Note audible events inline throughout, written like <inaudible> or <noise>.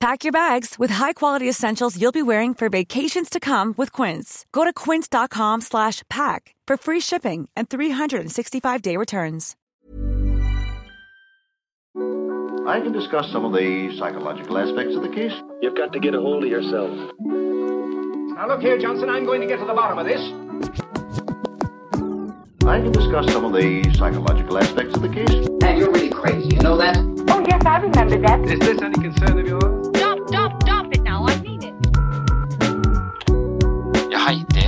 Pack your bags with high-quality essentials you'll be wearing for vacations to come with Quince. Go to quince.com slash pack for free shipping and 365-day returns. I can discuss some of the psychological aspects of the case. You've got to get a hold of yourself. Now look here, Johnson, I'm going to get to the bottom of this. I can discuss some of the psychological aspects of the case. And you're really crazy, you know that? Oh, yes, I remember that. Is this any concern of yours?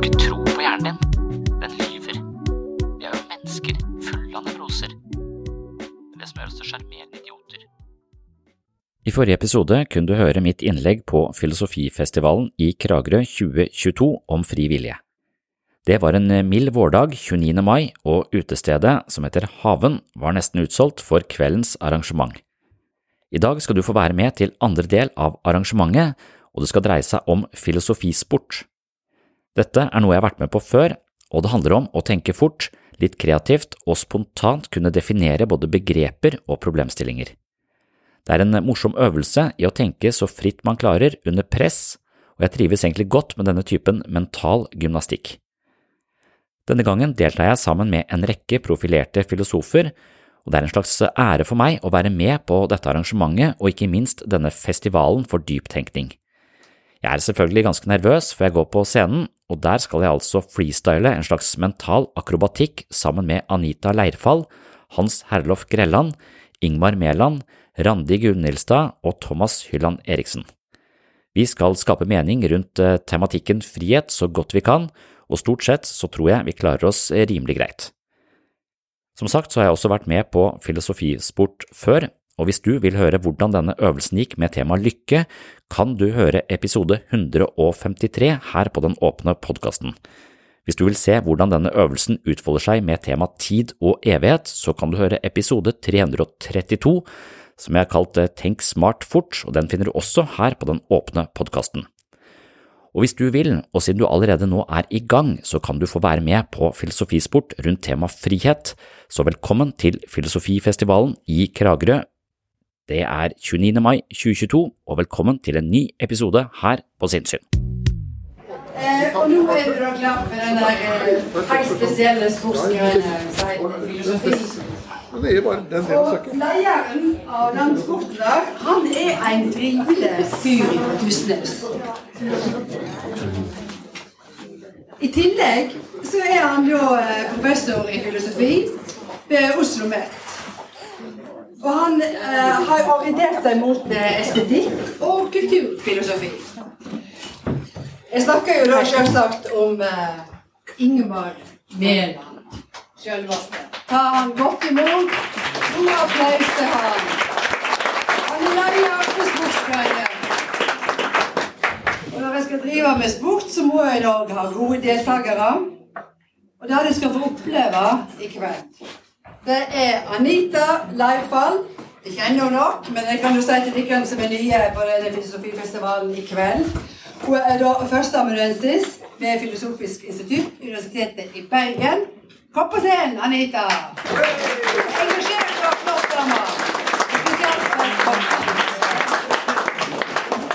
Ikke tro på hjernen din. Den lyver. Vi er jo mennesker fulle av nevroser. Det som gjør oss til sjarmerende idioter. I forrige episode kunne du høre mitt innlegg på Filosofifestivalen i Kragerø 2022 om fri vilje. Det var en mild vårdag 29. mai, og utestedet, som heter Haven, var nesten utsolgt for kveldens arrangement. I dag skal du få være med til andre del av arrangementet, og det skal dreie seg om filosofisport. Dette er noe jeg har vært med på før, og det handler om å tenke fort, litt kreativt og spontant kunne definere både begreper og problemstillinger. Det er en morsom øvelse i å tenke så fritt man klarer under press, og jeg trives egentlig godt med denne typen mental gymnastikk. Denne gangen deltar jeg sammen med en rekke profilerte filosofer, og det er en slags ære for meg å være med på dette arrangementet og ikke minst denne festivalen for dyptenkning. Jeg er selvfølgelig ganske nervøs før jeg går på scenen, og der skal jeg altså freestyle en slags mental akrobatikk sammen med Anita Leirfall, Hans Herlof Grelland, Ingmar Mæland, Randi Gunhildstad og Thomas Hylland Eriksen. Vi skal skape mening rundt tematikken frihet så godt vi kan, og stort sett så tror jeg vi klarer oss rimelig greit. Som sagt så har jeg også vært med på filosofisport før, og hvis du vil høre hvordan denne øvelsen gikk med tema lykke, kan du høre episode 153 her på den åpne podkasten. Hvis du vil se hvordan denne øvelsen utfolder seg med tema tid og evighet, så kan du høre episode 332, som jeg har kalt Tenk smart fort, og den finner du også her på den åpne podkasten. Og hvis du vil, og siden du allerede nå er i gang, så kan du få være med på Filosofisport rundt tema frihet, så velkommen til Filosofifestivalen i Kragerø. Det er 29. mai 2022, og velkommen til en ny episode her på Sinnssyn. Eh, og nå er du da klar for den der eh, helt spesielle sportsgrønne filosofi. Men det er bare den delen lederen av den sporten der, han er en drivende fyr fra Tustnes. I tillegg så er han da eh, professor i filosofi ved Oslo Met. Og han eh, har orientert seg mot eh, estetikk og kulturfilosofi. Jeg snakker jo da selvsagt om eh, Ingeborg Mæland. Selveste. Ta han godt imot. God applaus til han. Han er lei av sportsgreier. Og når jeg skal drive med sport, så må jeg i dag ha gode deltakere. Og det de skal få oppleve i kveld, det er Anita Leirfall. Jeg kjenner henne nok, men jeg kan jo si til dere som er nye på denne filosofifestivalen i kveld Hun er da førsteamanuensis ved Filosofisk institutt, Universitetet i Bergen. Kom på scenen, Anita!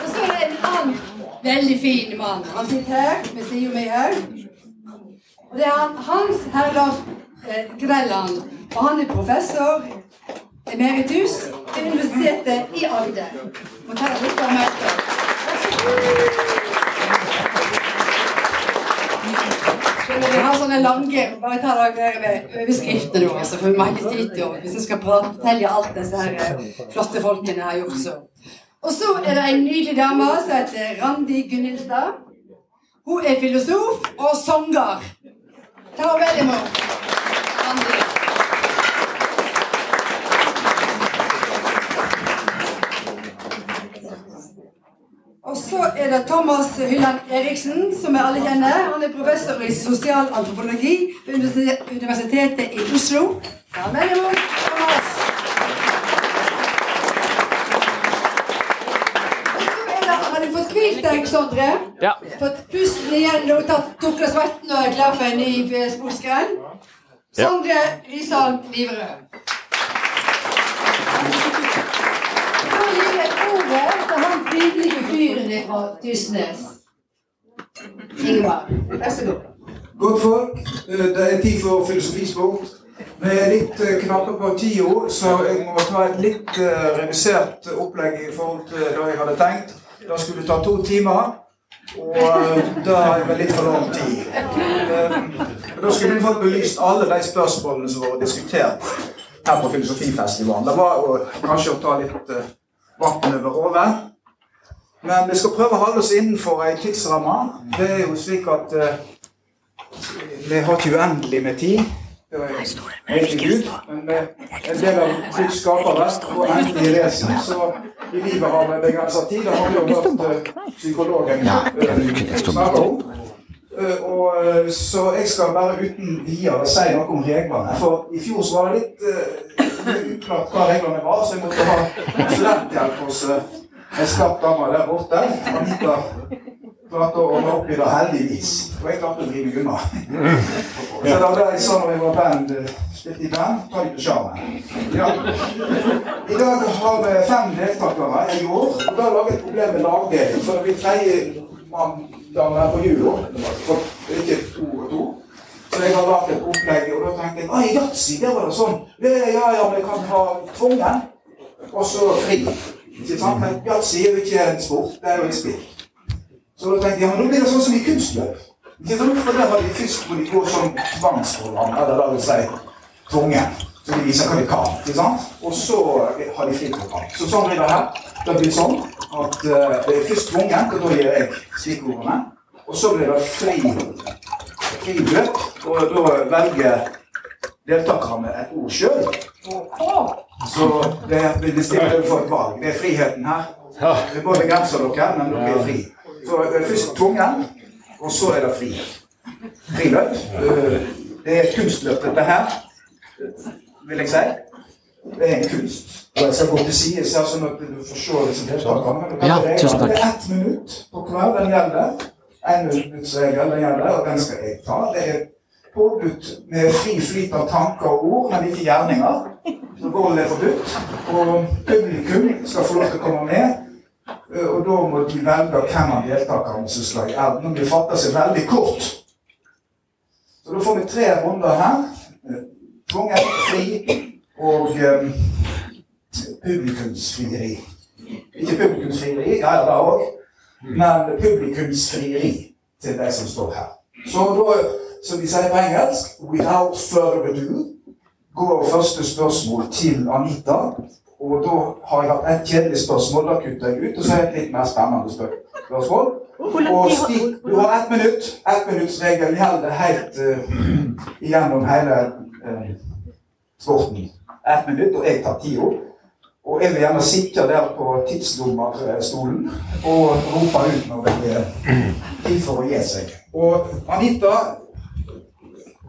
Og så er det en annen veldig fin mann. Han sitter her ved siden av meg òg. Og det er han, Hans Herlov eh, Grelland. Og han er professor emeritus ved Universitetet i Agder. Må ta litt av møtet. Vi har sånne lange Bare ta dere overskriftene nå, altså, for vi har ikke tid til hvis vi skal prate, fortelle alt disse her eh, flotte folkene har gjort så. Og så er det en nydelig dame som heter Randi Gunnhildstad. Hun er filosof og sanger. Ta vel imot. Randi. Og så er det Thomas Hylland Eriksen, som vi alle kjenner. Han er professor i sosialantropologi ved Universitetet i Oslo. Ja, imot, Thomas. Deg, Sondre? Ja. Fått pusten igjen og tatt tok deg svetten og er klar for en ny sportsgren? Ja. Sondre Risholm Liverød. Da gir jeg ordet til han trivelige fyren fra Tysnes. Ingvar, vær så god. Godt folk, eh, det er tid for filosofisport. Vi er litt eh, knappe på tida, så jeg må ta et litt eh, redusert opplegg i forhold til det jeg hadde tenkt. Det skulle ta to timer, og det er vel litt for lang tid. Eh, Da skulle vi fått belyst alle de spørsmålene som var diskutert her på Filosofifestivalen. Det var å, kanskje å ta litt uh, vann over hodet. Men vi skal prøve å holde oss innenfor ei tidsramme. Det er jo slik at uh, vi har ikke uendelig med tid. Det er egentlig Gud, men en del av sitt skapere og endelige vesen. Så i livet har vi begrensa tid. Det har jo at eh, psykologen eh, snakke om. Eh, Og, eh, så jeg skal bare uten videre si noe om reglene. For i fjor så var det litt uh, uklart hva reglene var, så jeg måtte ha konsulenthjelp hos uh, en skarp dame der borte. Anita klarte å ordne opp i det heldigvis. Og jeg klarte å drive unna. Så da det jeg sa når jeg var band, spilte i band. Ta litt sjarmen. Ja. I dag har vi fem deltakere i år. Og da lager jeg et problem med lagdeling. For det blir tredje mandag på jul år. For ikke to og to. Så jeg har lagd et opplegg, og da tenkte jeg at yatzy, der var det sånn. Ja, ja, ja, men jeg kan ha tvungen, og så fri. Ikke sant? Men yatzy er jo ikke en sport, det er jo et spill. Så da tenkte jeg, ja, men nå blir det sånn som i kunstløp. Ikke sant? For der har de først hvor de går sånn tvangsprogram, eller da vil si tvungen. Så de viser hva de kan. ikke sant? Og så har de friprogram. Så sånn blir det her. Det blir sånn at eh, det er først tvungen, og da gir jeg stikkordene. Og så blir det fri, fri løp, og da velger deltakerne et ord sjøl. Så det blir bestilt overfor et valg. Det er friheten her. Vi må begrense dere, men dere er fri. Så det er først tvungen, og så er det fri. Friløp. Eh, Det er kunstløp, dette her, vil jeg si. Det er en kunst. Og jeg skal gå til side, sånn at du får se disse deltakerne. Men Ja, tusen takk. Det er ett minutt på hver den gjelder. En minuttsregel den gjelder, og den skal jeg ta. Det er påbudt med fri flyt av tanker og ord, men ikke gjerninger. Så vold er forbudt. Og publikum skal få lov til å komme med. Og da må de velge hvem av deltakerne som skal i elden. Og de fatter seg veldig kort. Så da får vi tre runder her. Eh, Tvungen, fri og um, publikumsfrieri. Ikke publikumsfrieri, ja, ja, det òg, men publikumsfrieri til de som står her. Så da, som de sier på engelsk, without further ado, går første spørsmål til Anita. Og da har jeg hatt et kjedelig spørsmål, da kutter jeg ut, og så er et litt mer spennende spørsmål. Og stikk, du har ett minutt. Ett minutts regel gjelder helt <clears throat> uh, gjennom hele uh, sporten. Ett minutt, og jeg tar tida. Og jeg vil gjerne sitte der på tidsdommerstolen og rope ut når det er tid for å gi seg. Og Anita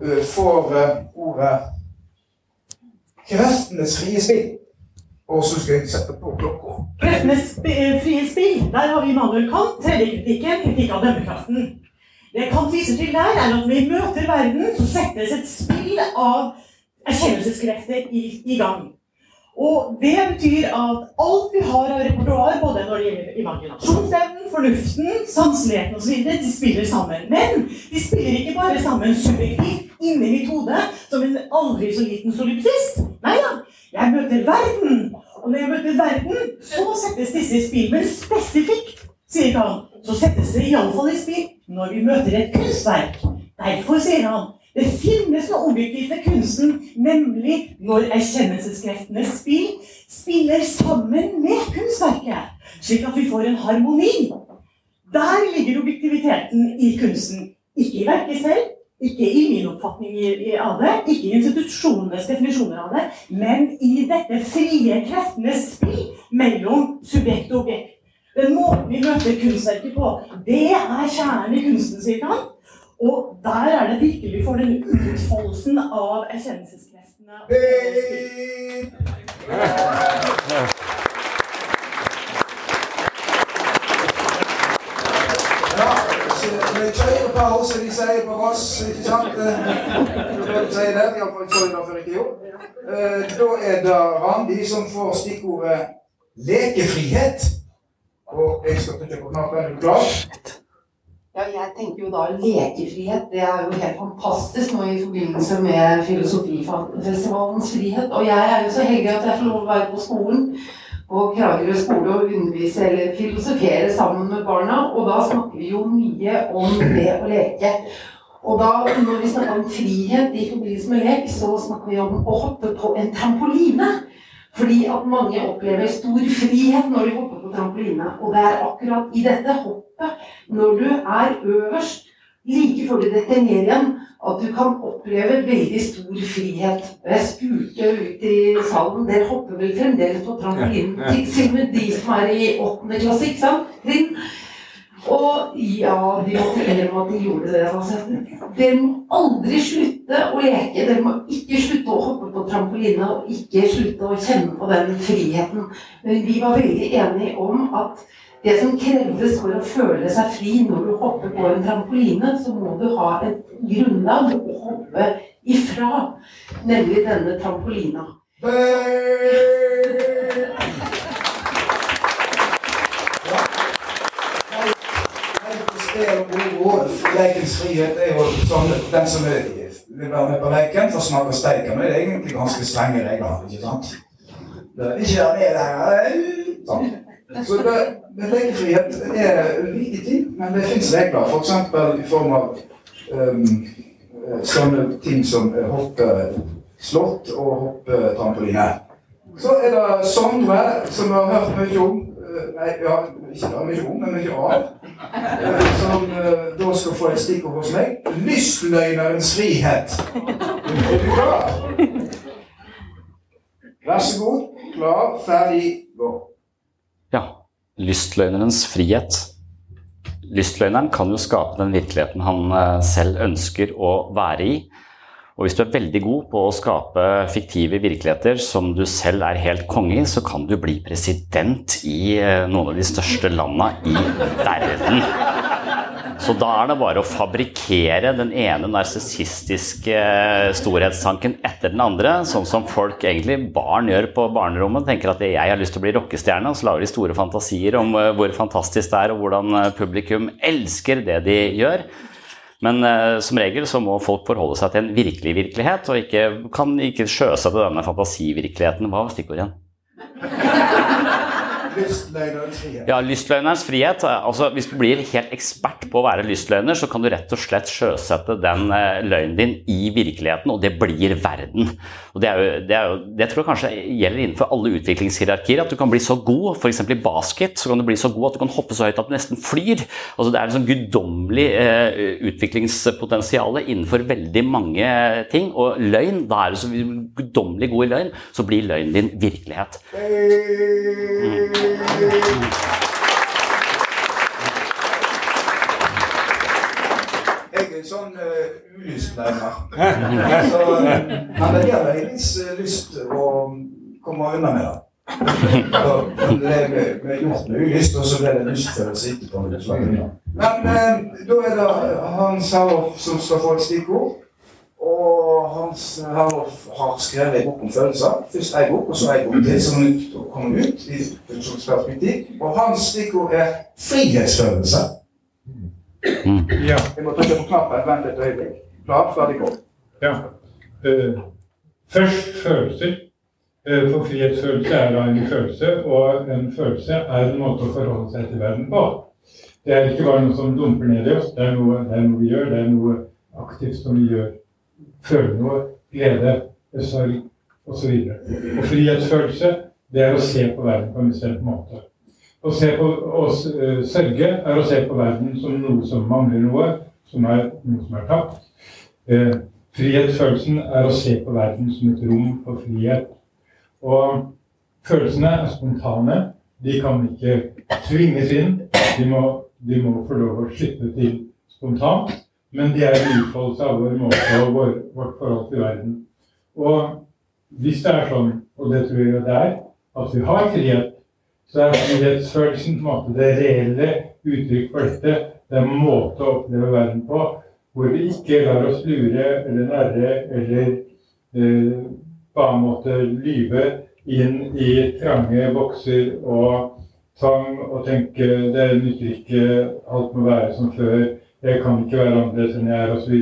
uh, får ordet 'Kreftenes frie spill'. Og så skal jeg sette på klokka. Kreftenes frie spill. Der har vi Manuel Kant, tredjekritikken, kritikk av dømmekraften. Det Kant viser til der, er at når vi møter verden, så settes et spill av erkjennelseskrefter i, i gang. Og det betyr at alt vi har av repertoar, både når det gjelder imaginasjonsevnen, fornuften, sanseligheten osv., de spiller sammen. Men de spiller ikke bare sammen subjektivt inni mitt hode som en aldri så liten solipsist. Nei da. Jeg møter verden. Og når jeg møter verden, så settes disse i spill. Men spesifikt, sier han, så settes det iallfall i spill når vi møter et kunstverk. Derfor, sier han, det finnes noe objektivt ved kunsten, nemlig når erkjennelseskreftenes spill spiller sammen med kunstverket, slik at vi får en harmoni. Der ligger objektiviteten i kunsten. Ikke i verket selv, ikke i min oppfatning av det, ikke i institusjonenes definisjoner av det, men i dette frie kreftenes spill mellom subjekt og objekt. Den måten vi møter kunstverket på, det er kjernen i kunsten, sier han. Og der er det virkelig for den utfoldelsen av erkjennelseskreftene. Ja, med kjørepause, de sier på Voss, ikke sant? De sier det, iallfall så det før ikke gjort. Da er det Randi som får stikkordet lekefrihet. Og jeg skal til København. Er du klar? Ja, jeg tenker jo da lekefrihet. Det er jo helt fantastisk nå i forbindelse med Filosofifestivalens frihet. Og jeg er jo så heldig at jeg får lov å være på skolen på Kragerø skole og undervise eller filosofere sammen med barna. Og da snakker vi jo mye om det å leke. Og da, når vi snakker om frihet i forbindelse med lek, så snakker vi om å hoppe på en trampoline. Fordi at mange opplever stor frihet når de hopper på trampoline. Og det er akkurat i dette hoppet, når du er øverst, like før du detter ned igjen, at du kan oppleve veldig stor frihet. Jeg spurte ut i salen Dere hopper vel fremdeles på trampolinen? Til og med de som er i åttende klasse, ikke sant? Trinn. Og ja, de måtte innrømme at de gjorde det. Altså. Dere må aldri slutte å leke. Dere må ikke slutte å hoppe på trampoline og ikke slutte å kjenne på den friheten. Men vi var veldig enige om at det som krevdes for å føle seg fri når du hopper på en trampoline, så må du ha et grunnlag å hoppe ifra, nemlig denne trampolina. Lekens frihet er jo sånn den som vil være med på leken, får smake steiken. Det er egentlig ganske strenge regler. ikke sant? Ikke være med der. Sånn. Så det, det lekefrihet er ulike ting, men det fins regler. F.eks. I form av um, sånne ting som hoppeslott og hoppetrampoline. Så er det Sondre, som vi har hørt mye om. Nei, ja, ikke mye om, men mye av. Som da skal få et stikkord hos meg. Lystløgnerens frihet. Er du klar? Vær så god. Klar, ferdig, gå. Ja. Lystløgnerens frihet. Lystløgneren kan jo skape den virkeligheten han selv ønsker å være i. Og hvis du er veldig god på å skape fiktive virkeligheter som du selv er helt konge i, så kan du bli president i noen av de største landa i verden. Så da er det bare å fabrikkere den ene narsissistiske storhetstanken etter den andre, sånn som folk egentlig barn gjør på barnerommet. Tenker at jeg har lyst til å bli rockestjerne, og så lager de store fantasier om hvor fantastisk det er, og hvordan publikum elsker det de gjør. Men eh, som regel så må folk forholde seg til en virkelig virkelighet, og ikke, kan ikke sjøsette denne fantasivirkeligheten. Hva var stikkordet igjen? <laughs> Lystløgnerens frihet. Ja, Lystløgnerens frihet. altså Hvis du blir helt ekspert på å være lystløgner, så kan du rett og slett sjøsette den eh, løgnen din i virkeligheten, og det blir verden. Og Det, er jo, det, jo, det tror jeg kanskje gjelder innenfor alle utviklingshierarkier. At du kan bli så god, f.eks. i basket, så kan du bli så god at du kan hoppe så høyt at du nesten flyr. Altså Det er en sånn guddommelig eh, utviklingspotensial innenfor veldig mange ting. Og løgn, da er du så guddommelig god i løgn, så blir løgnen din virkelighet. Mm. Jeg er en sånn uh. Så, men det gir meg en viss uh, lyst å komme unna med det. Så det ble gjort med ulyst, og så ble det lystfølelse etterpå. Men uh, da er det han Sauer som skal få et stikkord. Og Hans Herlof har skrevet en bok om følelser. Først ei bok, og så ei bok til som kommer ut i funksjonsperspektiv. Og hans stikkord er frihetsfølelse. Ja. Jeg må trykke på knappen. Vent et øyeblikk. Klar, ferdig, gå. Ja. Uh, først følelser. Uh, for frihetsfølelse er da en følelse, og en følelse er en måte å forholde seg til verden på. Det er ikke bare noe som dumper ned i oss, det er noe, det er noe vi gjør, det er noe aktivt som vi gjør. Føle noe, glede, sorg osv. Og, og frihetsfølelse, det er å se på verden på en bestemt måte. Å, på, å uh, sørge er å se på verden som noe som mangler noe, som er noe som er tapt. Uh, frihetsfølelsen er å se på verden som et rom for frihet. Og følelsene er spontane. De kan ikke tvinges inn. De må, de må få lov å slippe til spontant. Men de er en utfoldelse av vår måte og vår, vårt forhold til verden. Og hvis det er sånn, og det tror jeg det er, at vi har frihet så er frihetsfølelsen på en måte det reelle uttrykk for dette. Det er en måte å oppleve verden på hvor vi ikke lar oss lure eller narre eller eh, på annen måte lyve inn i trange bokser og tvang og tenke det nytter ikke, alt må være som før, jeg kan ikke være annerledes enn jeg er, osv.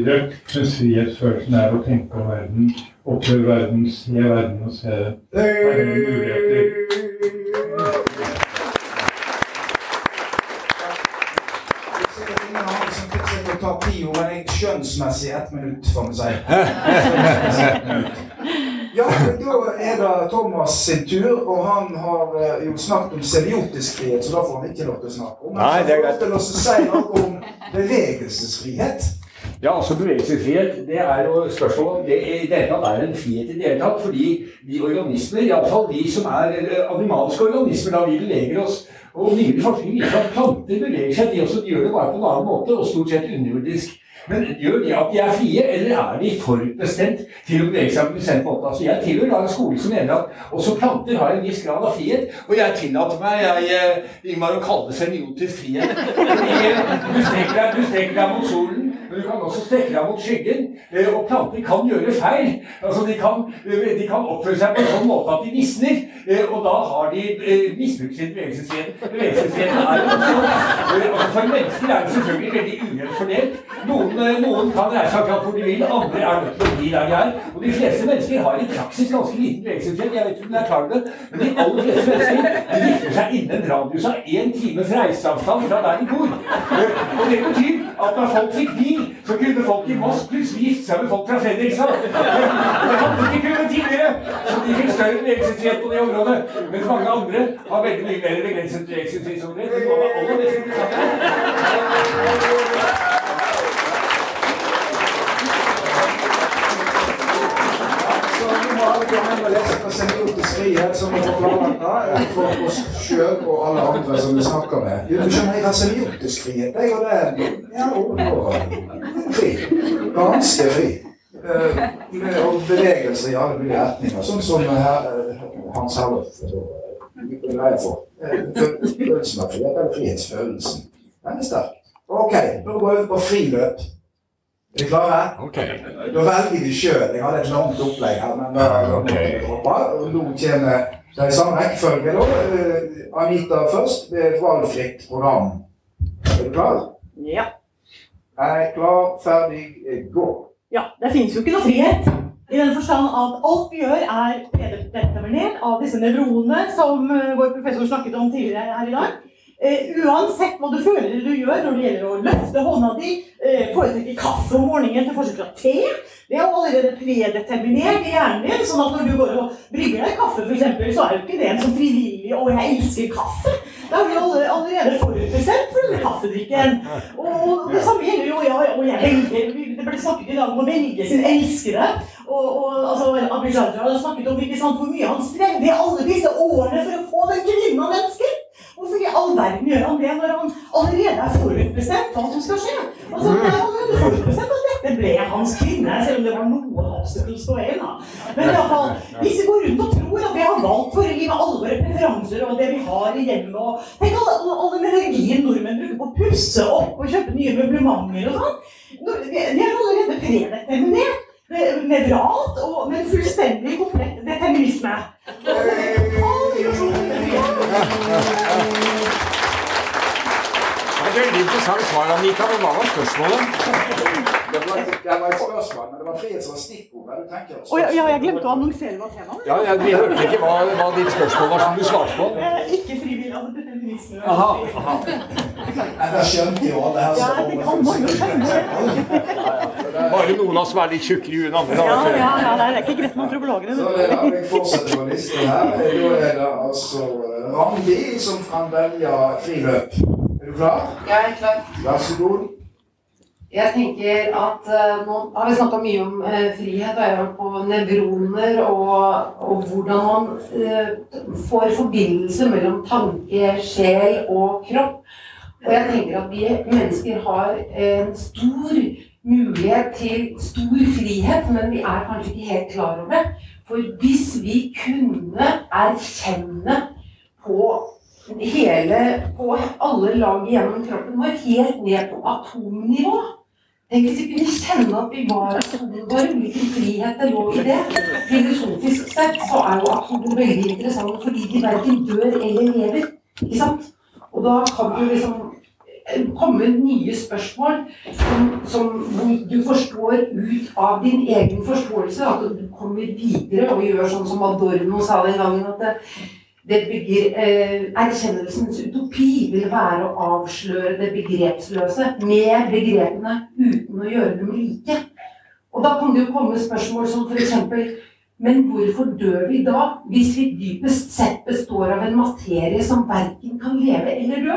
Mens frihetsfølelsen er å tenke om verden, oppleve verden, se verden og se er muligheter. tar tida, men jeg skjønnsmessig ett minutt, får vi si. <laughs> Ja, da er det Thomas sin tur, og han har eh, jo snakket om semiotisk frihet, så da får han ikke lov til å snakke om. Nei, det er greit. Til å si noe om bevegelsesfrihet. Ja, altså Bevegelsesfrihet det er jo spørsmålet om det i det hele tatt er en frihet i det hele tatt. Fordi de organismer, iallfall de som er animalske organismer, da vi beveger oss Og nyere forskning viser at planter beveger seg, de også. De gjør det bare på en annen måte, og stort sett underjordisk. Men gjør de at de er frie, eller er de forutbestemt til å bevege seg på en bestemt måte? Altså, jeg tilhører en skole som mener at også planter har en viss grad av frihet. Og jeg tillater meg, jeg, Ingmar, å kalle det semiotisk frihet. <laughs> Fordi du strekker deg, du strekker deg mot solen, men du kan også strekke deg mot skyggen. Og planter kan gjøre feil. Altså, de kan, de kan oppføre seg på en sånn måte at de visner. Og da har de misbrukt sin bevegelsesfrihet. Bevegelsesfriheten er også altså, For mennesker er det selvfølgelig veldig ujevnt fordelt. Noen noen kan reise akkurat hvor de vil, andre er nødt til å bli der de er. Og de fleste mennesker har i praksis ganske liten bevegelsesfrihet. Jeg vet ikke om dere er klar over det, men de aller fleste mennesker de gifter seg innen en radius av én times reiseavstand fra der de bor. Og det betyr at når folk fikk bil, så kunne folk i Moss plutselig gifte seg med folk fra Fredrikstad. Det hadde de ikke kunnet tidligere, så de fikk større begrensningsfrihet på det området. Mens mange andre har veldig mye mer begrenset bevegelsesfrihet. Det var aller best semiotisk frihet som vi har for oss sjøl og alle andre som vi snakker med. Du skjønner, jeg har semiotisk frihet. Jeg og det ja, og fri. Ganske fri. Med og bevegelser i alle mulige retninger. Sånn som her, Hans Herlof greier for. Følelsen av frihet, eller frihetsfølelsen. Den er sterk. Ok, nå går vi over på friløp. Er dere klare? Okay. Da velger de sjøl. Jeg hadde et langt opplegg her. men da, okay. Nå kommer det i samme rekkefølge. da. Anita først. Det er et valgfritt program. Er du klar? Ja. Jeg er klar, ferdig, gå. Ja, det finnes jo ikke noe frihet. I den forstand at alt vi gjør, er predeterminert av disse nevronene som eh, vår professor snakket om tidligere her i dag. Eh, uansett hva du føler du gjør når det gjelder å løfte hånda di, eh, foretrekke kaffe om morgenen til forskjell fra te, det er jo allerede predeterminert i hjernen din. sånn at når du går og brygger deg kaffe, eksempel, så er jo ikke det en sånn frivillig 'å, jeg elsker kaffe'. Da er vi allerede, forutbestemt for denne kaffedrikken. Og det samme gjelder jo ja, og jeg velger, Det ble snakket i dag om å velge sin elskede. Og, og altså, Abid har snakket om ikke sant, hvor mye han strevde i alle disse årene for å få den kvinnen han ønsker. Hvorfor i all verden gjør han det når han allerede er forutbestemt hva som skal skje? Altså, det er allerede forutbestemt at dette ble hans kvinne, selv om det var noe obstacles på veien. da. Men i alle fall, hvis vi går rundt og tror at vi har valgt for å gi med alle våre preferanser og det vi har i hjemmet og Tenk all, all, all den energien nordmenn bruker på å pusse opp og kjøpe nye møblementer og sånn. De er allerede predeterminert. Nevralt, og med fullstendig komplett determinisme. Det var et veldig interessant svar, Annika. Men hva var spørsmålet? Det var, det var et spørsmål, men det var frihet som var stikkordet. Du tenker ja, ja, jeg glemte å annonsere hva temaet var. Ja, jeg, Vi hørte ikke hva, hva ditt spørsmål var som du svarte på. Eh, Ikke frivillig, altså. Aha, aha. Nei, det skjønte jo alle her Ja, jeg tenker alle jo skjønner. <laughs> Bare noen av oss er litt tjukkere i huet enn andre. Ja, ja, ja, det er ikke greit med antropologene. Så det er, vi fortsetter på listen her. Da er det altså eh, Randi som kan velge friløp. Er du klar? Jeg er klar. Vær så god. Jeg tenker at eh, Nå har vi snakka mye om eh, frihet, og jeg har på nevroner og, og hvordan man eh, får forbindelse mellom tanke, sjel og kropp. Og jeg tenker at vi mennesker har en stor mulighet til stor frihet, men vi er kanskje ikke helt klar over det. For hvis vi kunne erkjenne på hele, på alle lag gjennom kroppen vår, helt ned på atomnivå Tenk hvis vi kunne kjenne at vi var atomer våre, hvilken frihet det lå i det. Filosofisk sett så er jo atomer veldig interessante fordi de verken dør eller lever. Ikke sant? Og da kan du liksom eh, komme nye spørsmål som, som du forstår ut av din egen forståelse. At du kommer videre og gjør sånn som Adorno sa den gangen. at det, det bygger eh, Erkjennelsens utopi vil være å avsløre det begrepsløse med begrepene uten å gjøre dem like. Og da kan det jo komme spørsmål som f.eks.: Men hvorfor dør vi da, hvis vi dypest sett består av en materie som verken kan leve eller dø?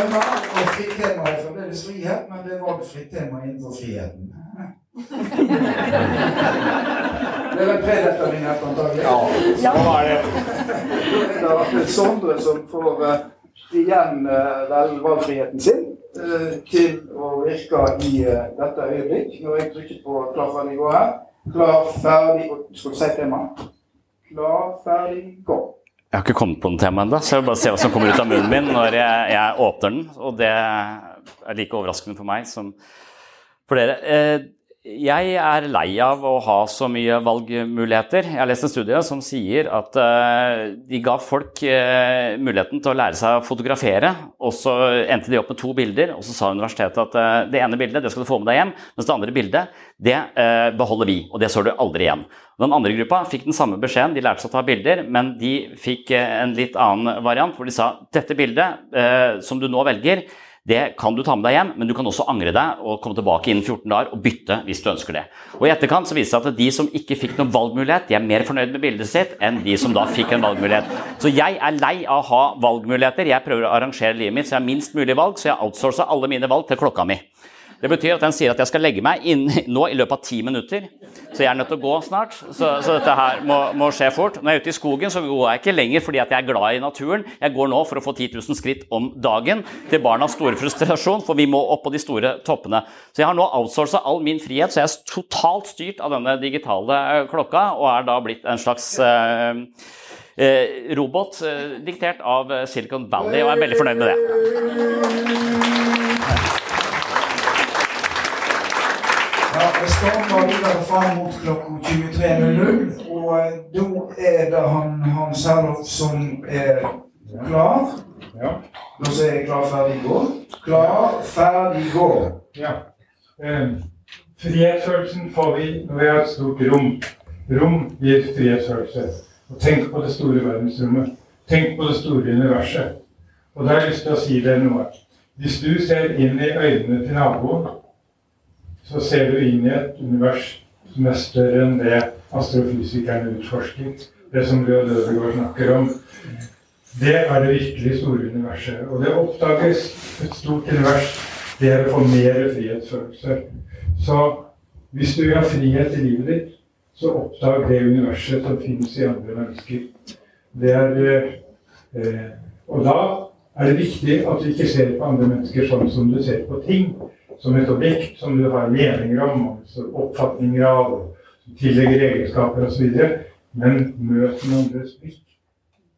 Det var bra. Og fritt tema er fremdeles frihet, men det var fritt tema innenfor friheten. <laughs> Det er vel predeterminert, antagelig? Ja, hva er det? Det har vært Sondre som får uh, igjen uh, vel valgfriheten sin uh, til å virke i dette øyeblikk. Når jeg trykket på klar, ferdig, gå her. Klar, ferdig og Skal du si tema? Klar, ferdig, gå. Jeg har ikke kommet på noe tema ennå, så jeg vil bare se hva som kommer ut av munnen min når jeg, jeg åpner den. Og det er like overraskende for meg som for dere. Eh, jeg er lei av å ha så mye valgmuligheter. Jeg har lest en studie som sier at uh, de ga folk uh, muligheten til å lære seg å fotografere, og så endte de opp med to bilder, og så sa universitetet at uh, det ene bildet det skal du få med deg hjem, mens det andre bildet det beholder vi, og det så du aldri igjen. Den andre gruppa fikk den samme beskjeden, de lærte seg å ta bilder, men de fikk en litt annen variant hvor de sa dette bildet som du nå velger, det kan du ta med deg hjem, men du kan også angre deg og komme tilbake innen 14 dager og bytte hvis du ønsker det. Og I etterkant så viser det seg at de som ikke fikk noen valgmulighet, de er mer fornøyd med bildet sitt enn de som da fikk en valgmulighet. Så jeg er lei av å ha valgmuligheter. Jeg prøver å arrangere livet mitt så jeg har minst mulig valg, så jeg outsourcer alle mine valg til klokka mi. Det betyr at den sier at jeg skal legge meg inn nå i løpet av ti minutter. Så jeg er nødt til å gå snart. Så, så dette her må, må, skje fort. Når jeg er ute i skogen, så går jeg ikke lenger fordi jeg er glad i naturen. Jeg går nå for å få 10 000 skritt om dagen. Til barnas store frustrasjon, for vi må opp på de store toppene. Så jeg har nå outsourca all min frihet, så jeg er totalt styrt av denne digitale eh, klokka, og er da blitt en slags eh, eh, robot eh, diktert av Silicon Valley, og er veldig fornøyd med det. Ja, skal ta videre fram mot klokka 23.00, og eh, da er det han Hans Herlof som er klar. Ja. Da sier jeg klar, ferdig, gå. Klar, ferdig, gå. Ja. Eh, frihetsfølelsen får vi når vi har et stort rom. Rom gir frihetsfølelse. Og tenk på det store verdensrommet. Tenk på det store universet. Og da har jeg lyst til å si deg noe. Hvis du ser inn i øynene til naboen så ser du inn i et univers som er større enn det astrofysikerne utforsker. Det som Leo Dødegård snakker om. Det er det virkelig store universet. Og det oppdages et stort univers. Det er å få mer frihetsfølelse. Så hvis du vil ha frihet i livet ditt, så oppdag det universet som finnes i andre mennesker. Det er, eh, og da er det viktig at du ikke ser på andre mennesker sånn som du ser på ting som et objekt som du har meninger om, altså oppfatninger av, og tillegger egenskaper osv. Men møt den andres blikk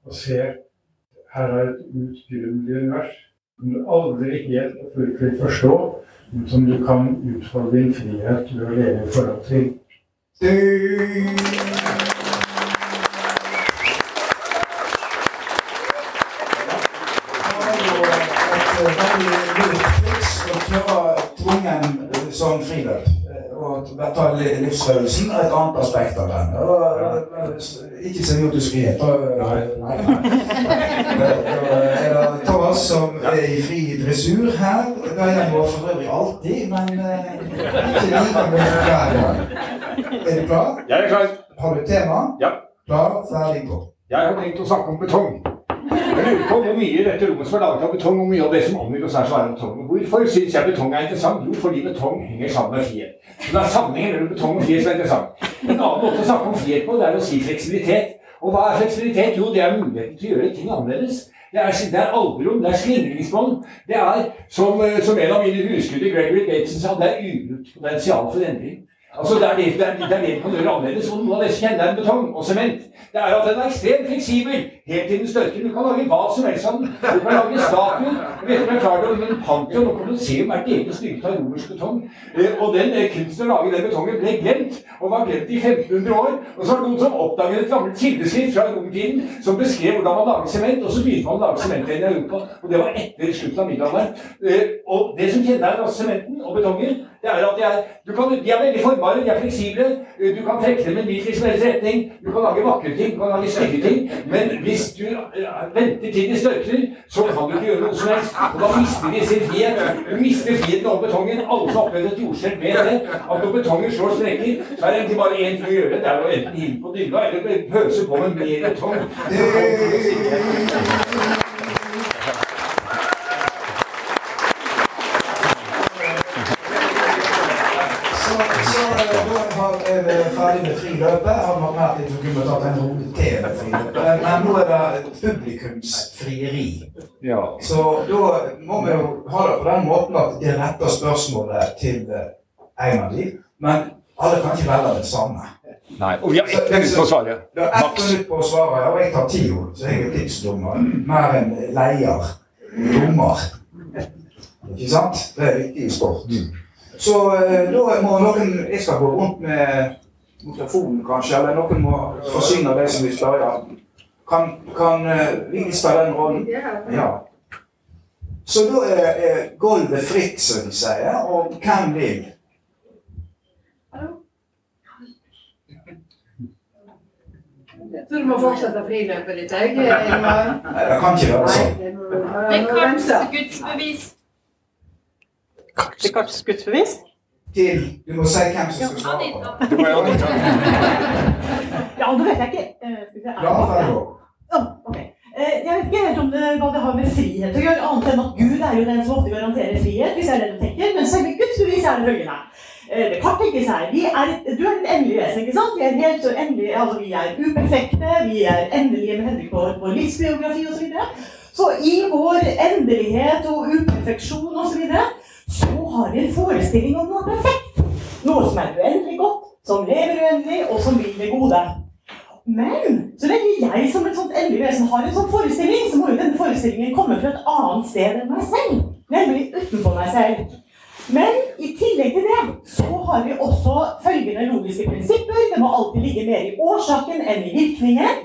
og se her er et utgrunnelig univers som du aldri helt og vil forstå, men som du kan utfolde din frihet ved å leve i forhold til. Ta livsfølelsen og et annet aspekt av den. Ikke så mye Nei. nei, nei. <laughs> Thomas som er i fri dressur her? Det er han for øvrig alltid, men ikke like mye hver gang. Er du klar? Jeg er klar. Har du tema? Ja. Klar, ferdig, gå. Jeg har tenkt å snakke om betong. Jeg lurer på hvor mye dette rommet som er laget av betong, og mye av det som omgir oss er så er betong. Hvorfor syns jeg betong er interessant? Jo, fordi betong henger sammen med frihet. Så det er sammenhengen mellom betong og frihet som er interessant. En annen måte å snakke om frihet på, det er å si fleksibilitet. Og hva er fleksibilitet? Jo, det er muligheten til å gjøre ting annerledes. Det er, det er alberom, det er slingringsmonn. Det er, som, som, en av mine husgutter, Gregory Bateson, sa, det er ubrukt potensial for endring. Altså, det er det, det, er, det, er det man kan gjøre annerledes. Og noe av det som kjenner er betong og sement, det er at den er ekstremt fleksibel helt til den størker. Du kan lage hva som helst av den. Du kan lage statuer. Jeg vet ikke om jeg klarer det, men Pantheon og Colosseum er delvis bygget av romersk betong. Eh, og den eh, kunsten å lage den betongen ble glemt, og var glemt i 1500 år. Og så var det noen som oppdaget et gammelt kildeskrift fra romertiden som beskrev hvordan man lager sement, og så begynte man å lage sement i Europa. Og det var etter slutten av middelalderen. Eh, og det som kjenner sementen og betongen, det er at de er, kan, de er veldig formbare, de er fleksible. Du kan trekke dem en hvilken som helst retning. Du kan lage vakre ting, du kan lage stygge ting. Men hvis du venter til de størkner, så kan du ikke gjøre noe som helst. Og da mister de sin frihet. Du mister friheten over betongen. Alle som har opplevd et jordskjelv, vet det. At når betongen slår sprekker, så er det egentlig bare én ting å gjøre. Det er å enten hive på dynga eller pøse på med mer betong. ferdig med friløpet. Hadde vært mer til så kunne tatt en runde til med friløpet. Men nå er det publikumsfrieri. Ja. Så da må vi jo ha det på den måten at de retter spørsmålet til en av de. Men alle kan ikke velge det samme. Nei, Og vi har ett minutt på å svare. Det er ett minutt på å svare, og jeg tar ti ord, så jeg er tidsdommer. Mer enn leier. Dommer. Ikke sant? Det er viktig i sport. Så eh, da må noen Jeg skal gå rundt med mikrofonen, kanskje, eller noen må forsyne det som vil spørre. Kan, kan eh, vi ta den rollen? Ja. Så da er, er gulvet fritt, som de sier, og hvem vil? Jeg tror du må fortsette friløpet ditt, jeg. Ingvar. Nei, det kan ikke være sånn. Det er kanskje gudsbevis. Til Karls gudsbevis? Til Du må si hvem som skal svare på det. Det Ja, det vet jeg ikke. Eh, er Ja, det- ferdig. Ja. Eh, Jeg vet ikke helt om det, hva det har med frihet å gjøre, annet enn at Gud er jo den som ofte garanterer frihet, hvis det er det du tenker. Men selve Guds bevis er det følgende. Eh, Det kan tenkes her. Vi er, du er et endelig vesen, ikke sant? Vi er helt så endelige, altså vi er uperfekte, vi er endelige med henblikk på vår livsbiografi osv. Så, så i vår endelighet og uperfeksjon osv. Så, så har vi en forestilling om noe perfekt. Noe som er uendelig godt, som lever uendelig, og som vil det gode. Men så lenge jeg som et sånt endelig vesen har en sånn forestilling, så må jo denne forestillingen komme fra et annet sted enn meg selv. Nemlig utenfor meg selv. Men i tillegg til det så har vi også følgende logiske prinsipper. Det må alltid ligge mer i årsaken enn i virkningen.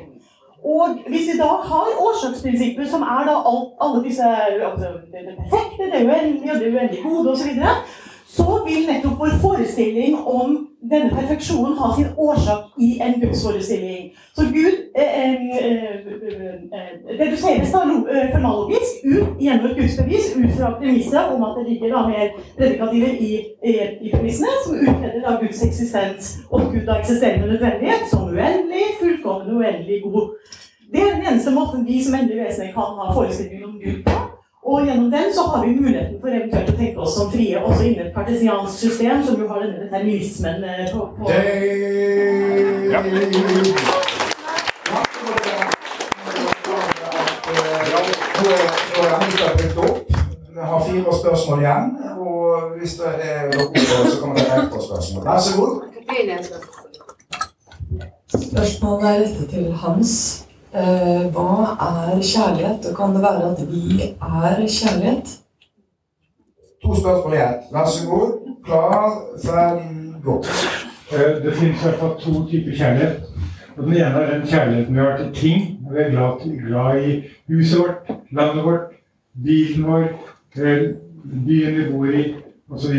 Og hvis vi da har årsaksprinsipper, som er da alt, alle disse altså det perfekte, det uendelige det uendelig gode osv., så, videre, så vil nettopp vår forestilling om denne perfeksjonen ha sin årsak i en gudsforestilling. Så Gud eh, eh, eh, reduseres da lo- eh, fenomenologisk ut gjennom et gudsbevis ut fra premisset om at det ligger da mer predikativer i, i, i premissene, som utreder da Guds eksistens og Gud av eksisterende nødvendighet som uendelig, fullkommen uendelig god. Det er den eneste måten vi som endelige vesener kan ha forestillinger om Gud på. Og gjennom den så har vi muligheten for eventuelt å tenke oss som frie også innen et kartesiansk system, som jo har denne determinismen eh, på, på Ja. Er er. Vi har fire spørsmål igjen. Og hvis det er noe, så kommer det et spørsmål. Vær så god. Spørsmålet er rettet til Hans. Eh, hva er kjærlighet, og kan det være at vi er kjærlighet? To spørsmål igjen. Vær så god. Klar, ferdig, gå. Eh, Det finnes i hvert fall to typer kjærlighet. Og Den ene er den kjærligheten vi har til ting. Vi er glad, til, glad i huset vårt, landet vårt, bilen vår, eh, byen vi bor i osv.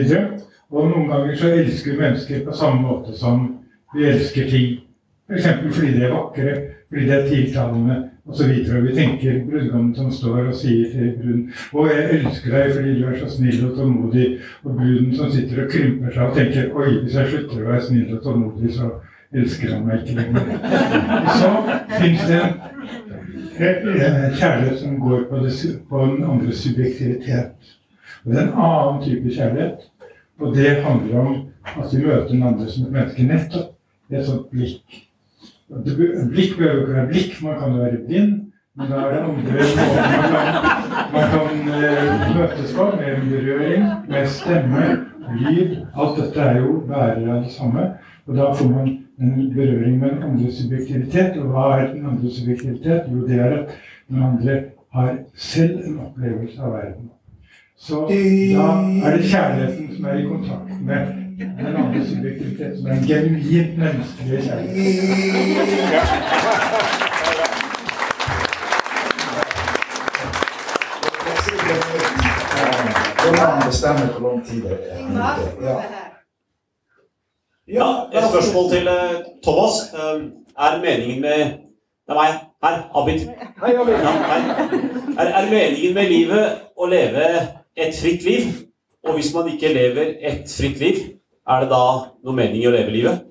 Og noen ganger så elsker vi mennesker på samme måte som vi elsker ting. F.eks. fordi de er vakre, fordi tiltalende og tiltalende osv. Og vi tenker brudgommen som står og sier til bruden 'Å, jeg elsker deg fordi du er så snill og tålmodig', og bruden som sitter og krymper seg og tenker 'Oi, hvis jeg slutter å være snill og tålmodig, så elsker han meg ikke lenger'. Så fins det en, kjærlighet som går på, det, på den andres subjektivitet. Og det er en annen type kjærlighet. Og det handler om at vi møter den andre som et menneske nettopp i et sånt blikk. Blikk behøver ikke være blikk, man kan jo være blind. Men da er det andre måter man kan, man kan eh, møtes på, med berøring, med stemme, lyd. Alt dette er jo bærere av det samme. Og da får man en berøring med den andres subjektivitet. Og hva er den andres subjektivitet? Jo, det er at den andre har selv en opplevelse av verden. Så da er det kjærligheten som er i kontakt med den andre subjektivitet, som er en genuint menneskelig kjærlighet. Bestemme hvor lang tid det er. Ja. Ja, et spørsmål til eh, Thomas. Eh, er meningen med Det er meg. Her. Abid. Hei, Abid. Ja, hei. Er, er meningen med livet å leve et fritt liv? Og hvis man ikke lever et fritt liv, er det da noe mening i å leve livet?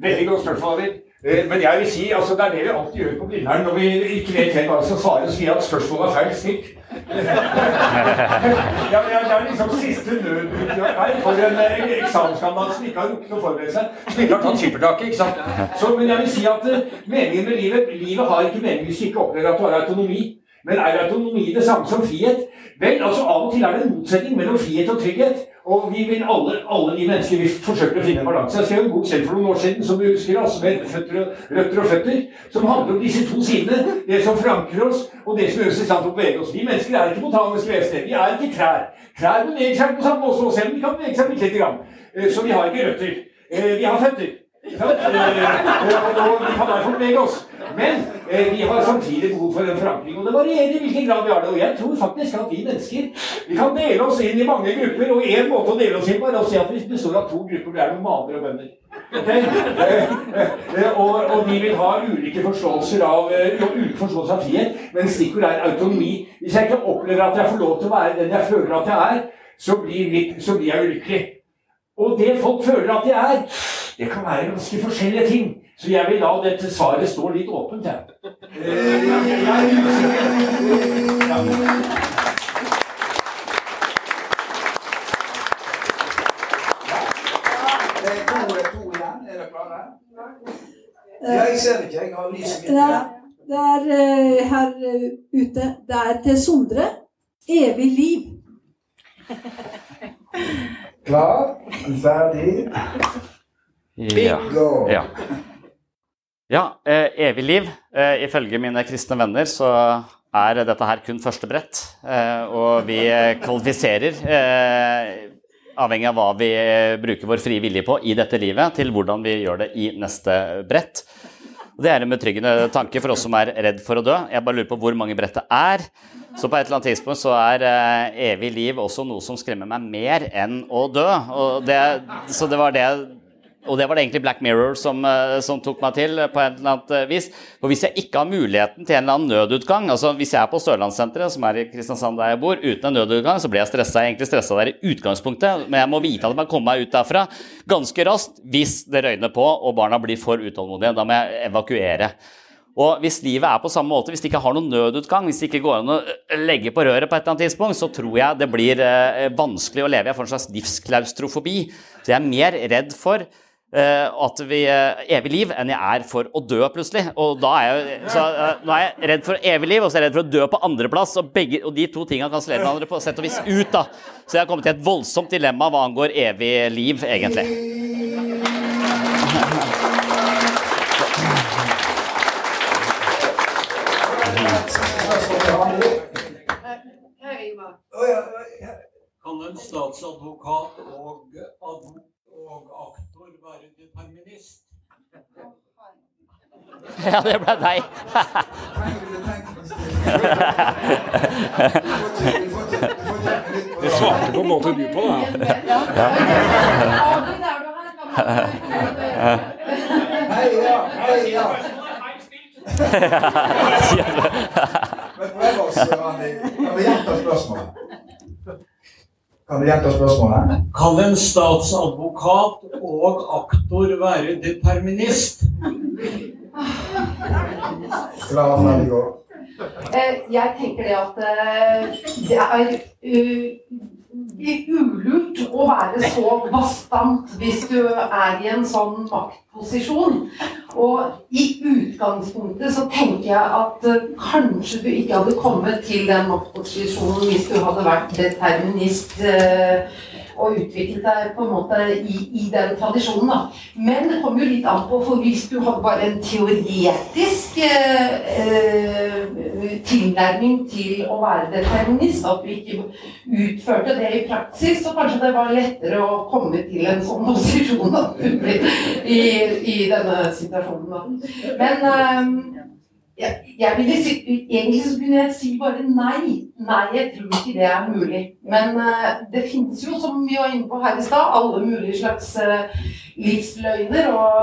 Veldig godt spørsmål, David. Eh, Men jeg vil si, altså det er det vi alltid gjør på Blindern når vi ikke vet helt hva vi skal svare, så sier at spørsmålet er feil stilt. <laughs> ja, men det er liksom siste nødutgang her for en eh, eksamenskandidat som ikke har rukket å forberede seg, som ikke har tatt skippertaket, ikke sant. Så, men jeg vil si at eh, meningen med livet, livet har ikke mening hvis du ikke opplever at du har autonomi. Men er autonomi det samme som frihet? Vel, altså Av og til er det en motsetning mellom frihet og trygghet. Og vi vil alle, alle de mennesker vi forsøker å finne en balanse. Jeg skrev en bok selv for noen år siden som du husker, altså med føtter og, røtter og føtter, som handler om disse to sidene. Det som forankrer oss, og det som gjør oss i stand til å bevege oss. Vi mennesker er ikke botaniske vesener. Vi er ikke trær. Trær beveger seg på samme måte, selv om de kan bevege seg bitte lite grann. Eh, Så vi har ikke røtter. Eh, Vi har føtter. Og vi kan derfor bevege oss. Men eh, vi har samtidig behov for en forankring, og det varierer i hvilken grad vi har det. Og jeg tror faktisk at vi mennesker vi kan dele oss inn i mange grupper, og én måte å dele oss inn på er å si at vi består av to grupper. Det er nomader og bønder. Okay? Eh, eh, og, og de vil ha ulike forståelser av, eh, ulike forståelser av frihet, men stikkord er autonomi. Hvis jeg ikke opplever at jeg får lov til å være den jeg føler at jeg er, så blir, mitt, så blir jeg ulykkelig. Og det folk føler at de er, det kan være ganske forskjellige ting. Så jeg vil la dette svaret stå litt åpent, jeg. Eh, jeg er er. Er ser ikke. Jeg har lyset mitt. Ja, det er eh, her eh, ute. Det er til Sondre. Evig liv. Klar? Ferdig? bingo! Ja. Ja, ja eh, evig liv. Eh, ifølge mine kristne venner så er dette her kun første brett. Eh, og vi kvalifiserer, eh, avhengig av hva vi bruker vår frie vilje på i dette livet, til hvordan vi gjør det i neste brett. Og Det er en betryggende tanke for oss som er redd for å dø. Jeg bare lurer på hvor mange brett det er. Så på et eller annet tidspunkt så er eh, evig liv også noe som skremmer meg mer enn å dø. Det, så det var det og det var det egentlig Black Mirror som, eh, som tok meg til på et eller annet eh, vis. For hvis jeg ikke har muligheten til en eller annen nødutgang, altså hvis jeg er på Sørlandssenteret, som er i Kristiansand der jeg bor, uten en nødutgang, så blir jeg stressa. Jeg er egentlig stressa der i utgangspunktet, men jeg må vite at jeg må komme meg ut derfra ganske raskt hvis det røyner på og barna blir for utålmodige. Da må jeg evakuere. Og hvis livet er på samme måte, hvis det ikke har noen nødutgang, hvis det ikke går an å legge på røret på et eller annet tidspunkt, så tror jeg det blir eh, vanskelig å leve. Jeg får en slags livsklaustrofobi. Så jeg er mer redd for eh, at vi eh, evig liv enn jeg er for å dø plutselig. Og da er jeg, så, eh, nå er jeg redd for evig liv, og så er jeg redd for å dø på andreplass. Og, begge, og de to tingene kansellerer hverandre på sett og vis ut. da. Så jeg har kommet til et voldsomt dilemma hva angår evig liv, egentlig. Kan en statsadvokat og, advo- og aktor være determinist? Ja, det ble deg. Det svarte på en måte du på, da. Heia, heia! Men. Kan det gjenta spørsmålet? Kan du gjenta spørsmålet? Kan en statsadvokat og aktor være determinist? Klar, ferdig, gå. Eh, Jeg tenker det at eh, det er ulurt å være så bastant hvis du er i en sånn maktposisjon. Og i utgangspunktet så tenker jeg at eh, kanskje du ikke hadde kommet til den maktposisjonen hvis du hadde vært determinist eh, og utviklet deg på en måte i, i den tradisjonen. da. Men det kommer jo litt an på, for hvis du hadde bare en teoretisk eh, eh, tilnærming til å være determinist, at du ikke utførte det i praksis, så kanskje det var lettere å komme til en sånn posisjon da, <laughs> i, i denne situasjonen. Da. Men eh, jeg, jeg ville si, egentlig så kunne jeg si bare nei. Nei, jeg tror ikke det er mulig. Men uh, det finnes jo, som vi var inne på her i stad, alle mulige slags uh, livsløgner og,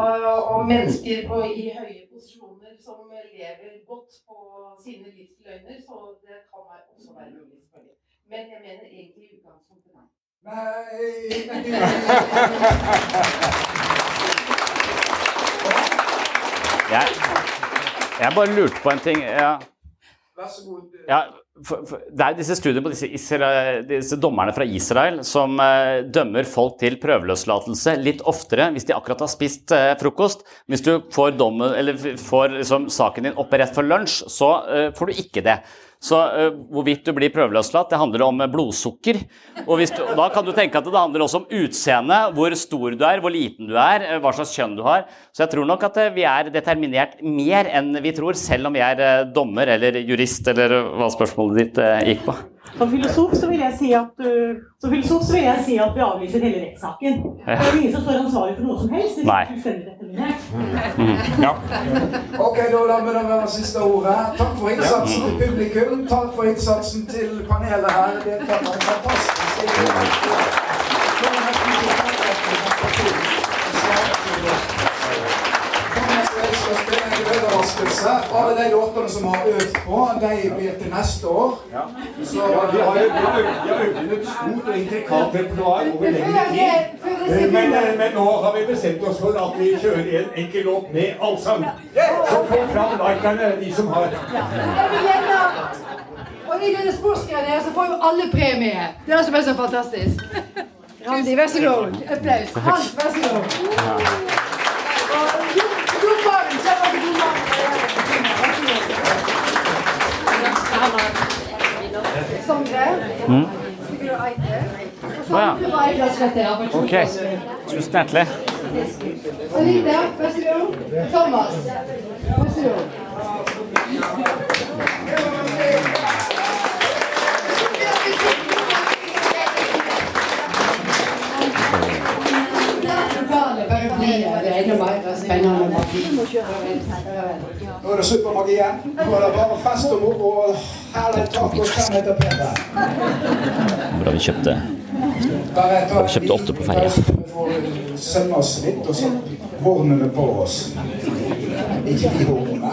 og mennesker på, i høye posisjoner som lever godt på sine livsløgner. Så det kan være- også være mulig, selvfølgelig. Men jeg mener egentlig i utgangspunktet nei. Jeg, jeg bare lurte på en ting. Ja. Vær så god. Ja, for, for, det er disse studiene på disse, disse dommerne fra Israel som eh, dømmer folk til prøveløslatelse litt oftere hvis de akkurat har spist eh, frokost. Hvis du får, dommen, eller får liksom, saken din opp rett før lunsj, så eh, får du ikke det. Så uh, hvorvidt du blir prøveløslatt, det handler om blodsukker. Og du, da kan du tenke at det handler også om utseende, hvor stor du er, hvor liten du er, hva slags kjønn du har. Så jeg tror nok at vi er determinert mer enn vi tror, selv om vi er dommer eller jurist, eller hva spørsmålet ditt gikk på. Som filosof så vil jeg si at, uh, som filosof så vil jeg si at vi avlyser hele rettssaken. Det er ingen som står ansvarlig for noe som helst. Nei. Mm. Ja. Ok, da lar vi det være siste ordet. Takk for innsatsen til publikum. Takk for innsatsen til panelet her. Det er fantastisk. Overraskelse. Alle de låtene som har øvd på, de blir til neste år. Ja. Så, ja, vi har øvd inn et stort og intrikat repertoar over lengre tid. Men, men, nå har vi bestemt oss for at vi kjører en enkel låt med allsang. Så få fram likerne, de som har og i denne sportsgreia så får jo alle premie. Det er det som er så fantastisk. Randi, vær så god. Applaus. Hans, vær så god. Sondre. Mm. Å ja. Ok. Tusen hjertelig. Anita, vær så god. Thomas, vær så god. Nå er det supermagi igjen. Nå er det bare fest og moro og herlig tak og fem meter Peter. Bra vi kjøpte Har vi kjøpte åtte på ferja. Litt, og så hornene på oss. Ikke de hornene.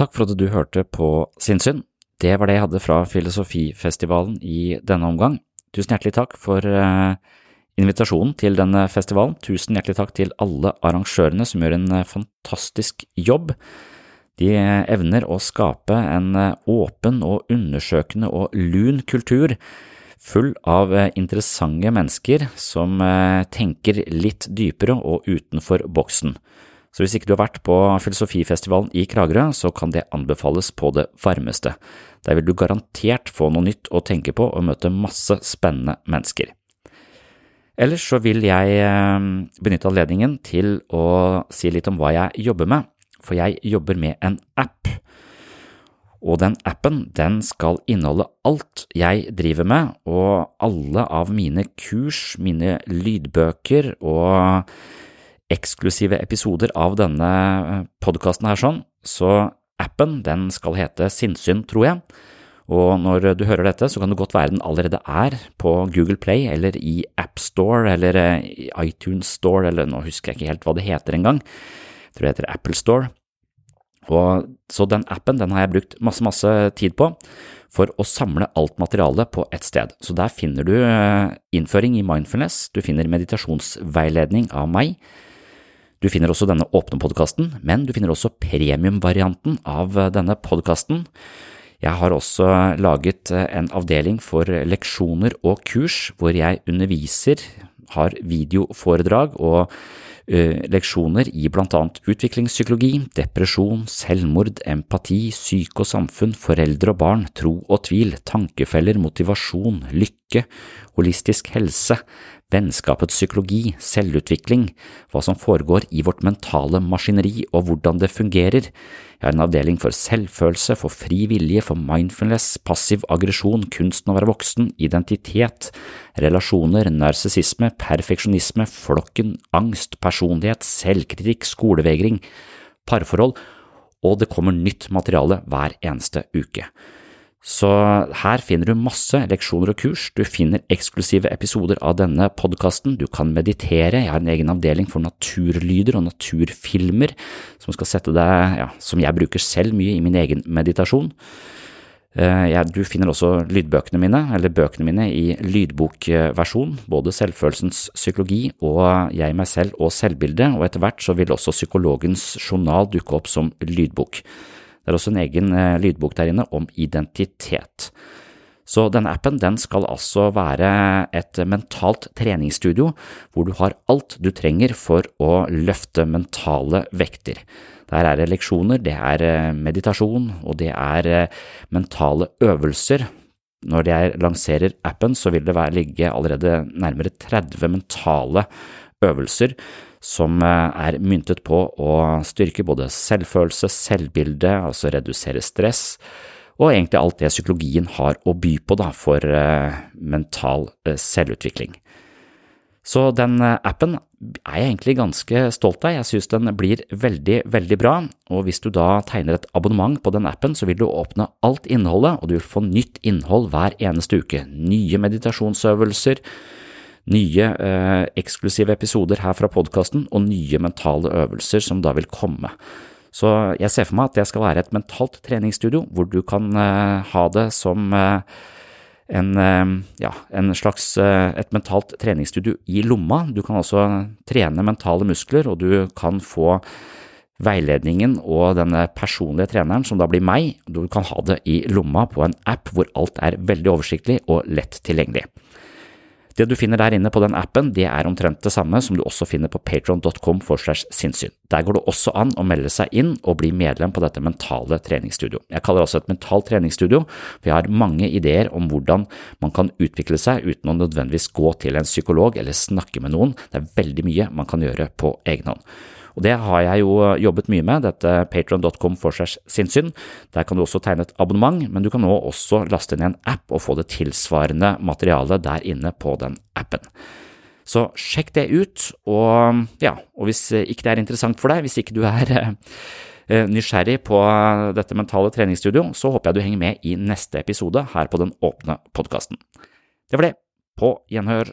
Takk for at du hørte på Sinnsyn. Det var det jeg hadde fra Filosofifestivalen i denne omgang. Tusen hjertelig takk for uh, invitasjonen til denne festivalen. Tusen hjertelig takk til alle arrangørene som gjør en eh, fantastisk jobb. De eh, evner å skape en eh, åpen og undersøkende og lun kultur, full av interessante mennesker som tenker litt dypere og utenfor boksen. Så hvis ikke du har vært på Filosofifestivalen i Kragerø, så kan det anbefales på det varmeste. Der vil du garantert få noe nytt å tenke på og møte masse spennende mennesker. Ellers så vil jeg eh, benytte anledningen til å si litt om hva jeg jobber med, for jeg jobber med en app. Og den appen den skal inneholde alt jeg driver med, og alle av mine kurs, mine lydbøker og eksklusive episoder av denne podkasten her sånn, så appen den skal hete Sinnsyn, tror jeg. Og når du hører dette, så kan det godt være den allerede er på Google Play eller i AppStore eller eh, i iTunes Store, eller nå husker jeg ikke helt hva det heter engang. Jeg tror det heter Apple Store. Og, så den appen den har jeg brukt masse, masse tid på for å samle alt materialet på ett sted. Så der finner du eh, innføring i mindfulness, du finner meditasjonsveiledning av meg, du finner også denne åpne podkasten, men du finner også premiumvarianten av eh, denne podkasten. Jeg har også laget eh, en avdeling for leksjoner og kurs hvor jeg underviser, har videoforedrag og uh, leksjoner i blant annet utviklingspsykologi, depresjon, selvmord, empati, syke og samfunn, foreldre og barn, tro og tvil, tankefeller, motivasjon, lykke, holistisk helse, vennskapets psykologi, selvutvikling, hva som foregår i vårt mentale maskineri og hvordan det fungerer. Jeg har en avdeling for selvfølelse, for fri vilje, for mindfulness, passiv aggresjon, kunsten å være voksen, identitet, relasjoner, narsissisme, perfeksjonisme, flokken, angst, personlighet, selvkritikk, skolevegring, parforhold, og det kommer nytt materiale hver eneste uke. Så her finner du masse leksjoner og kurs, du finner eksklusive episoder av denne podkasten, du kan meditere, jeg har en egen avdeling for naturlyder og naturfilmer som skal sette deg, ja, som jeg bruker selv mye i min egen meditasjon. Eh, du finner også lydbøkene mine, eller bøkene mine, i lydbokversjon, både Selvfølelsens psykologi og Jeg, meg selv og selvbildet, og etter hvert så vil også Psykologens journal dukke opp som lydbok. Det er også en egen eh, lydbok der inne om identitet. Så denne appen den skal altså være et mentalt treningsstudio hvor du har alt du trenger for å løfte mentale vekter. Der er det leksjoner, det er eh, meditasjon, og det er eh, mentale øvelser. Når jeg lanserer appen, så vil det ligge allerede nærmere 30 mentale øvelser som eh, er myntet på å styrke både selvfølelse, selvbilde, altså redusere stress, og egentlig alt det psykologien har å by på da, for mental selvutvikling. Så den eh, appen er jeg egentlig ganske stolt av, jeg synes den blir veldig, veldig bra, og hvis du da tegner et abonnement på den appen, så vil du åpne alt innholdet, og du vil få nytt innhold hver eneste uke, nye meditasjonsøvelser, nye eh, eksklusive episoder her fra podkasten og nye mentale øvelser som da vil komme. Så jeg ser for meg at det skal være et mentalt treningsstudio hvor du kan eh, ha det som eh, en, eh, ja, en slags eh, et mentalt treningsstudio i lomma. Du kan også trene mentale muskler, og du kan få veiledningen og denne personlige treneren, som da blir meg. Du kan ha det i lomma på en app hvor alt er veldig oversiktlig og lett tilgjengelig. Det du finner der inne på den appen, det er omtrent det samme som du også finner på patron.com for slash sinnssyn. Der går det også an å melde seg inn og bli medlem på dette mentale treningsstudio. Jeg kaller det også et mentalt treningsstudio, for jeg har mange ideer om hvordan man kan utvikle seg uten å nødvendigvis gå til en psykolog eller snakke med noen. Det er veldig mye man kan gjøre på egen hånd. Og det har jeg jo jobbet mye med, dette patron.com for seg sinnssyn. Der kan du også tegne et abonnement, men du kan nå også laste inn en app og få det tilsvarende materialet der inne på den appen. Så sjekk det ut, og ja, og hvis ikke det er interessant for deg, hvis ikke du er eh, nysgjerrig på dette mentale treningsstudio, så håper jeg du henger med i neste episode her på den åpne podkasten. Det var det. På gjenhør.